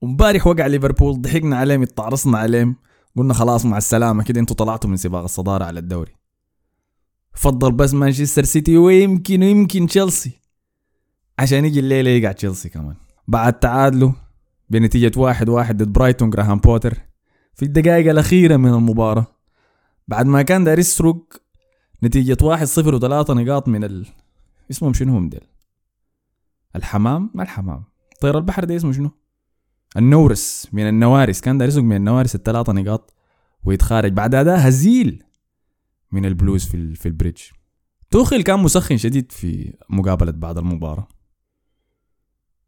ومبارح وقع ليفربول ضحكنا عليهم اتعرصنا عليهم. قلنا خلاص مع السلامة كده أنتوا طلعتوا من سباق الصدارة على الدوري. فضل بس مانشستر سيتي ويمكن ويمكن تشيلسي. عشان يجي الليلة يقع تشيلسي كمان. بعد تعادله بنتيجة واحد واحد ضد برايتون جراهام بوتر. في الدقائق الأخيرة من المباراة بعد ما كان داير يسرق نتيجة واحد صفر وثلاثة نقاط من ال... اسمهم شنو هم ديل؟ الحمام؟ ما الحمام. طير البحر ده اسمه شنو؟ النورس من النوارس. كان داير يسرق من النوارس الثلاثة نقاط ويتخارج. بعد أداء هزيل من البلوز في. في البريدج. توخيل كان مسخن شديد في مقابلة بعد المباراة.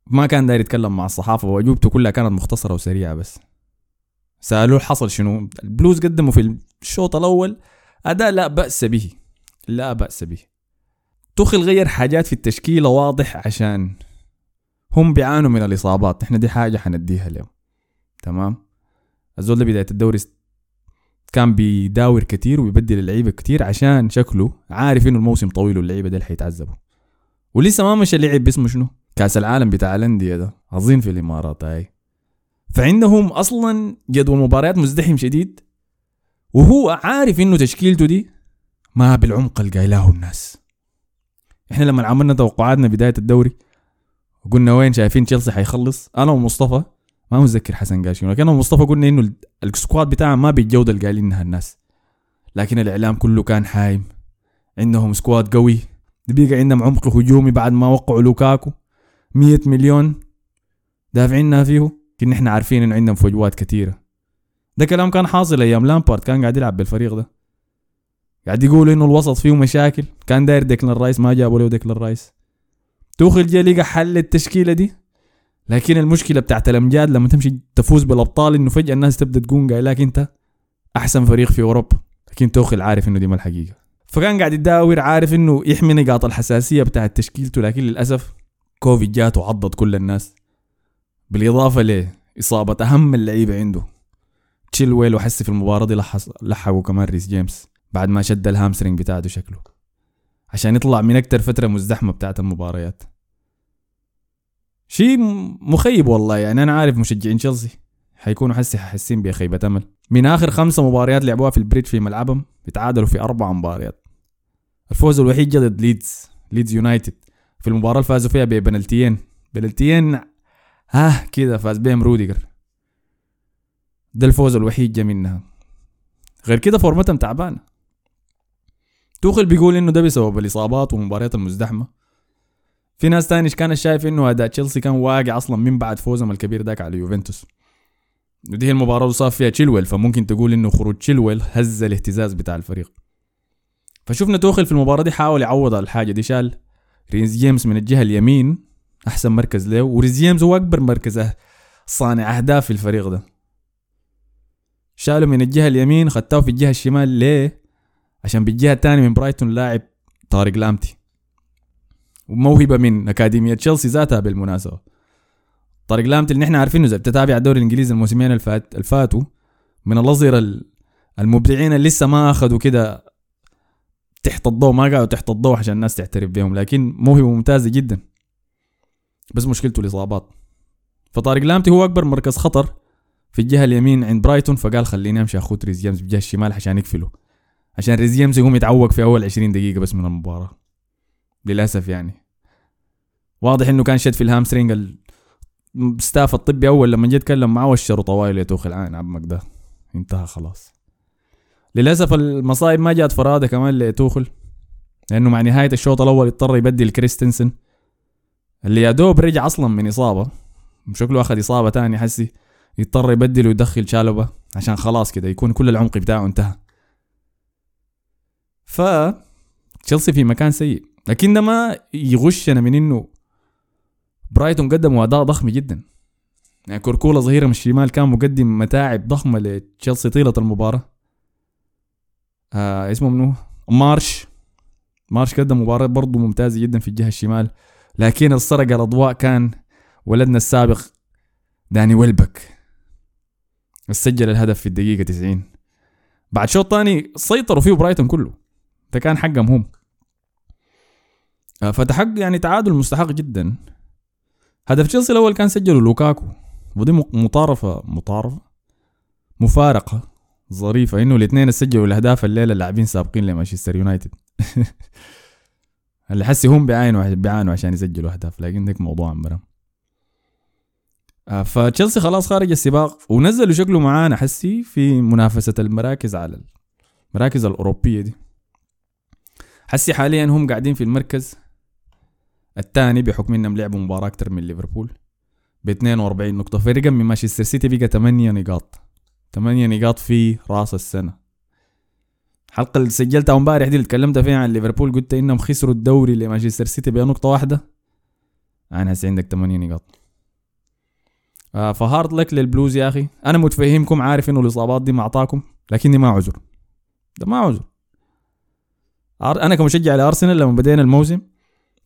ما كان داير يتكلم مع الصحافة وأجوبته كلها كانت مختصرة وسريعة بس. سألوه حصل شنو؟ البلوز قدموا في الشوط الأول. أداء لا بأس به. لا بأس به. توخل غير حاجات في التشكيلة واضح عشان هم بيعانوا من الإصابات. إحنا دي حاجة حنديها لهم تمام؟ الزول ده بداية الدوري كان بيداور كتير ويبدل اللعيبة كتير عشان شكله عارف إنه الموسم طويل واللعيبة دي حيتعذبوا ولسه ما مشى لعب باسمه شنو؟ كأس العالم بتاع الأندية ده. اظن في الإمارات هاي. فعندهم أصلا جدول مباريات مزدحم شديد. وهو عارف إنه تشكيلته دي ما بالعمق اللي الناس. إحنا لما عملنا توقعاتنا بداية الدوري وقلنا وين شايفين تشيلسي حيخلص؟ أنا ومصطفى ما متذكر حسن قال شنو لكن أنا ومصطفى قلنا إنه ال squad بتاعهم ما بالجوده اللي قايلينها الناس. لكن الإعلام كله كان حايم. عندهم squad قوي. بقى عندهم عمق هجومي بعد ما وقعوا لوكاكو. مية مليون دافعينها فيه. لكن إحنا عارفين إنه عندهم فجوات كثيرة. ده كلام كان حاصل أيام لامبارد كان قاعد يلعب بالفريق ده. قاعد يقول إنه الوسط فيه مشاكل. كان داير ديكلان رايس ما جابوا له ديكلان رايس. توخيل جا لقى حل التشكيلة دي؟ لكن المشكلة بتاعت الأمجاد لما تمشي تفوز بالأبطال إنه فجأة الناس تبدأ تقول قايلاك أنت أحسن فريق في أوروبا. لكن توخيل عارف إنه دي ما الحقيقة. فكان قاعد يداور عارف إنه يحمي نقاط الحساسية بتاعت تشكيلته لكن للأسف كوفيد جات وعضت كل الناس. بالإضافة لإصابة أهم اللعيبة عنده. تشيلويل وحسي في المباراة دي لحقوا كمان ريس جيمس بعد ما شد ال hamstring بتاعته شكله. عشان يطلع من أكتر فترة مزدحمة بتاعت المباريات. شيء مخيب والله. يعني أنا عارف مشجعين تشيلسي حيكونوا حسي حاسين بخيبة أمل. من آخر خمسة مباريات لعبوها في البريدج في ملعبهم بيتعادلوا في أربع مباريات. الفوز الوحيد جا ضد ليدز ليدز يونايتد. في المباراة اللي فازوا فيها ببنالتيين. بنالتيين ها كده فاز بهم روديجر. ده الفوز الوحيد جا منها. غير كده فورمتهم تعبانة. توخيل بيقول إنه ده بسبب الإصابات والمباريات المزدحمة. في ناس تاني كانت شايف إنه أداء تشيلسي كان واقع أصلا من بعد فوزهم الكبير داك على يوفنتوس. ودي هي المباراة اللي انصاب فيها تشيلويل فممكن تقول إنه خروج تشيلويل هز الاهتزاز بتاع الفريق. فشفنا توخيل في المباراة دي حاول يعوض على الحاجة دي شال ريس جيمس من الجهة اليمين أحسن مركز له وريس جيمس هو أكبر مركز صانع أهداف في الفريق ده. شاله من الجهة اليمين خدته في الجهة الشمال ليه؟ عشان بالجهه الثانية من برايتون لاعب طارق لامبتي. وموهبة من أكاديمية تشيلسي ذاتها بالمناسبة. طارق لامبتي اللي نحن عارفينه اذا بتتابع الدوري الإنجليزي الموسمين الفات الفاتوا. من الأظهرة المبدعين اللي لسه ما أخذوا كده تحت الضوء ما قاعدوا تحت الضوء عشان الناس تعترف بهم لكن موهبة ممتازة جدا. بس مشكلته الإصابات. فطارق لامبتي هو أكبر مركز خطر في الجهة اليمين عند برايتون فقال خليني أمشي اخذ ريس جيمس بالجهه الشمال عشان يقفله عشان ريس جيمس يقوم يتعوق في أول 20 دقيقة بس من المباراة. للأسف يعني. واضح إنه كان شد في ال hamstring الستاف الطبي أول لما جيت اتكلم معاه وشروا طوائل يا توخي العين عمك ده. انتهى خلاص. للأسف المصايب ما جات فرادة كمان لتوخل لأنه مع نهاية الشوط الأول اضطر يبدل كريستنسن اللي يا دوب رجع أصلا من إصابة شكله أخذ إصابة تاني حسي يضطر يبدل ويدخل شالوبا عشان خلاص كده يكون كل العمق بتاعه انتهى. ف تشيلسي في مكان سيء. لكن ده ما يغشنا من إنه برايتون قدموا أداء ضخم جدا. يعني كوكوريلا ظهيرهم من الشمال كان مقدم متاعب ضخمة لتشيلسي طيلة المباراة. آه اسمه منو؟ مارش. مارش قدم مباراة برضه ممتازة جدا في الجهة الشمال. لكن السرق الأضواء كان ولدنا السابق داني ويلباك. سجل الهدف في الدقيقة 90 بعد شوط تاني سيطروا فيه برايتون كله. ده كان حقهم هم آه، فتحق يعني تعادل مستحق جدا. هدف تشيلسي الأول كان سجله لوكاكو ودي مطارفة مطارفة مفارقة ظريفة إنه الاثنين سجلوا الأهداف الليلة اللاعبين سابقين لمانشستر يونايتد. اللي حسي هم بيعانوا بيعانوا عشان يسجلوا أهداف لكن ديك موضوع مرة آه، فتشيلسي خلاص خارج السباق ونزلوا شكله معانا حسي في منافسة المراكز على المراكز الأوروبية دي. حسي حاليا هم قاعدين في المركز الثاني بحكم إنهم لعبوا مباراة أكثر من ليفربول. ب 42 نقطة. فرقا من مانشستر سيتي بقى 8 نقاط. 8 نقاط في راس السنة. الحلقة اللي سجلتها امبارح دي اللي تكلمت فيها عن ليفربول قلت إنهم خسروا الدوري لمانشستر سيتي بنقطة واحدة. أنا هسه عندك 8 نقاط. آه فهارد لك للبلوز يا أخي. أنا متفهمكم عارف إنه الإصابات دي ما اعطاكم لكني ما عذر. ده ما عذر. أنا كمشجع لأرسنال لما بدينا الموسم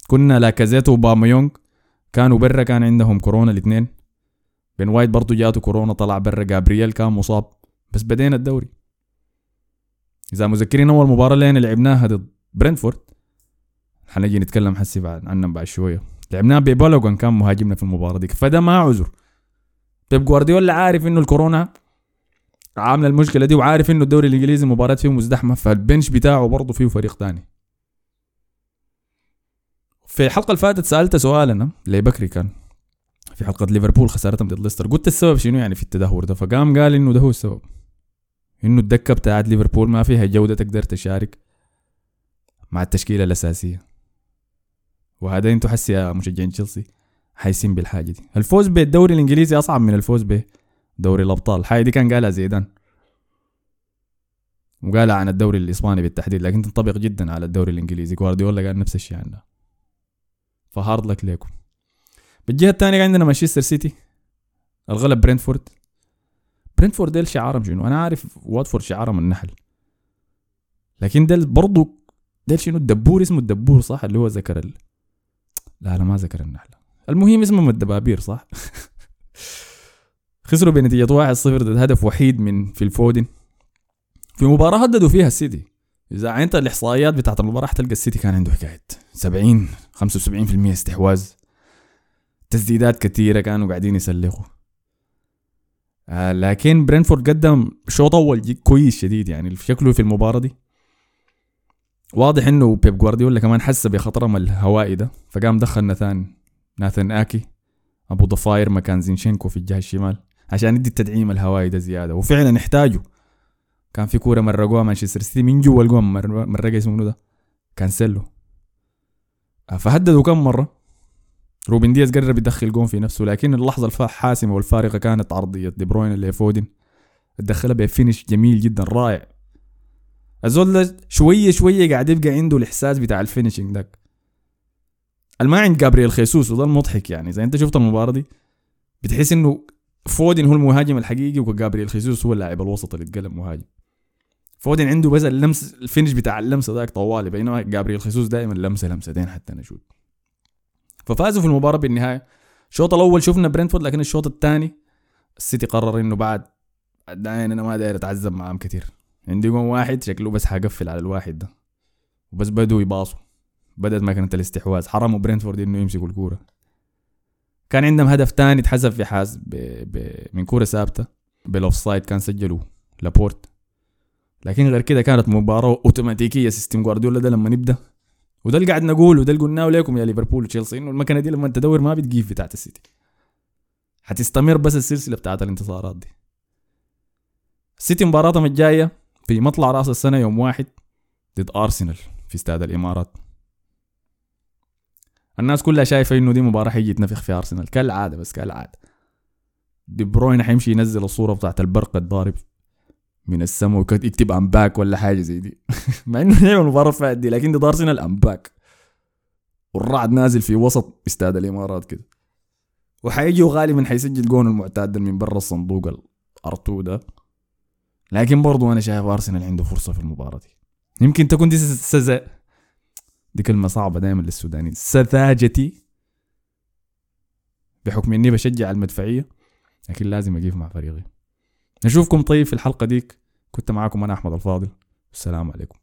كنا لاكازيت وأوباميانج كانوا برا كان عندهم كورونا الاثنين. بن وايت برضو جاته كورونا طلع برا. جابرييل كان مصاب. بس بدينا الدوري. إذا مذكرين أول مباراة اللي لعبناها ضد برنتفورد حنجي نتكلم حسي بعد عنهم بعد شوية. لعبناها ببالوغان كان مهاجمنا في المباراة دي فده ما عذر. بيب جوارديولا عارف إنه الكورونا عاملة المشكلة دي وعارف إنه الدوري الإنجليزي المباراه فيه مزدحمة فالبنش بتاعه برضه فيه فريق تاني. في الحلقة اللي فاتت سألت سؤال أنا لبكري كان. في حلقة ليفربول خسارتهم ضد ليستر. قلت السبب شنو يعني في التدهور ده؟ فقام قال إنه ده هو السبب. إنه الدكة بتاعت ليفربول ما فيها جودة تقدر تشارك مع التشكيلة الأساسية. وهذا أنتوا حسي يا مشجعين تشيلسي حاسين بالحاجة دي. الفوز بالدوري الإنجليزي أصعب من الفوز بدوري الأبطال. الحاجة دي كان قالها زيدان. وقالها عن الدوري الإسباني بالتحديد لكن تنطبق جدا على الدوري الإنجليزي. جوارديولا قال نفس الشيء عنه ف hard luck ليكم. بالجهة الثانية عندنا مانشستر سيتي. الغلب برينتفورد برينتفورد ديل شعارهم شنو؟ أنا عارف واتفورد شعارهم النحل. لكن ديل برضو ديل شنو؟ الدبور اسمه الدبور صح؟ اللي هو ذكر ال... لا لا ما ذكر النحل. المهم اسمهم الدبابير صح؟ خسروا بنتيجة واحد صفر ضد هدف وحيد من فيل فودن في مباراة هددوا فيها السيتي. إذا عاينت الإحصائيات بتاعت المباراة حتلقى السيتي كان عنده حكاية. 70 75% استحواذ. تسديدات كثيرة كانوا قاعدين يسلخوا آه لكن برينتفورد قدم شوط أول كويس شديد يعني. شكله في المباراة دي. واضح إنه بيب جوارديولا كمان حس بخطرهم الهوائي ده. فقام دخل ناثان ناثان آكي. أبو ضفاير مكان زينشينكو في الجهة الشمال. عشان يدي التدعيم الهوائي ده زيادة. وفعلا احتاجوا كان في كورة مرقوها مانشستر سيتي من جوا الجون مرقها اسمه ده. كانسيلو. آه، فهددوا كم مرة. روبن دياز قرب يدخل جون في نفسه لكن اللحظة الحاسمة والفارقة كانت عرضية. دي بروين اللي فودن دخلها ب finish جميل جدا رائع. الزول شوية شوية قاعد يبقى عنده الإحساس بتاع ال finishing داك ما عند جابرييل خيسوس وده المضحك يعني. إذا أنت شفت المباراة دي بتحس إنه فودن هو المهاجم الحقيقي وجابرييل خيسوس هو اللاعب الوسط اللي اتقلب مهاجم. فودن عنده بس اللمس ال finish بتاع اللمسة ذاك طوالي بينما جابرييل خيسوس دائما لمسة لمستين حتى نشوف ففازوا في المباراة بالنهاية. الشوط الأول شفنا برينتفورد لكن الشوط الثاني السيتي قرر إنه بعد داين أنا ما داير أتعذب معاهم كثير عندي جون واحد شكله بس حقفل على الواحد ده. وبس بدوا يباصوا. بدأت مكنة الاستحواذ. حرموا برينتفورد إنه يمسكوا الكورة. كان عندهم هدف تاني اتحسب في حاز ب... ب... من كورة ثابتة بال offside كان سجلوا لابورت. لكن غير كده كانت مباراة أوتوماتيكية system جوارديولا ده لما نبدأ. وده اللي قاعد نقوله وده اللي قلناه لكم يا ليفربول وتشيلسي إنه المكنة دي لما تدور ما بتجيب بتاعت السيتي. حتستمر بس السلسلة بتاعت الانتصارات دي. السيتي مباراتهم الجاية في مطلع رأس السنة يوم واحد ضد أرسنال في استاد الإمارات. الناس كلها شايفة إنه دي مباراة حيجي يتنفخ في ارسنال كالعادة بس كالعادة. دي بروين حيمشي ينزل الصورة بتاعت البرق الضارب من السماء ويكتب I'm back ولا حاجة زي دي. مع إنه لعب المباراه فات دي لكن دي دارسنا ال I'm back والرعد نازل في وسط استاد الإمارات كده. وحيجي غالبا حيسجل جون المعتاد من برا الصندوق الارتو ده. لكن برضو أنا شايف أرسنال عنده فرصة في المباراة دي. يمكن تكون دي سذا دي كلمة صعبة دائما للسودانيين. سذاجتي بحكم إني بشجع المدفعية لكن لازم أقيف مع فريقي. نشوفكم طيب في الحلقة ديك. كنت معاكم أنا أحمد الفاضل. السلام عليكم.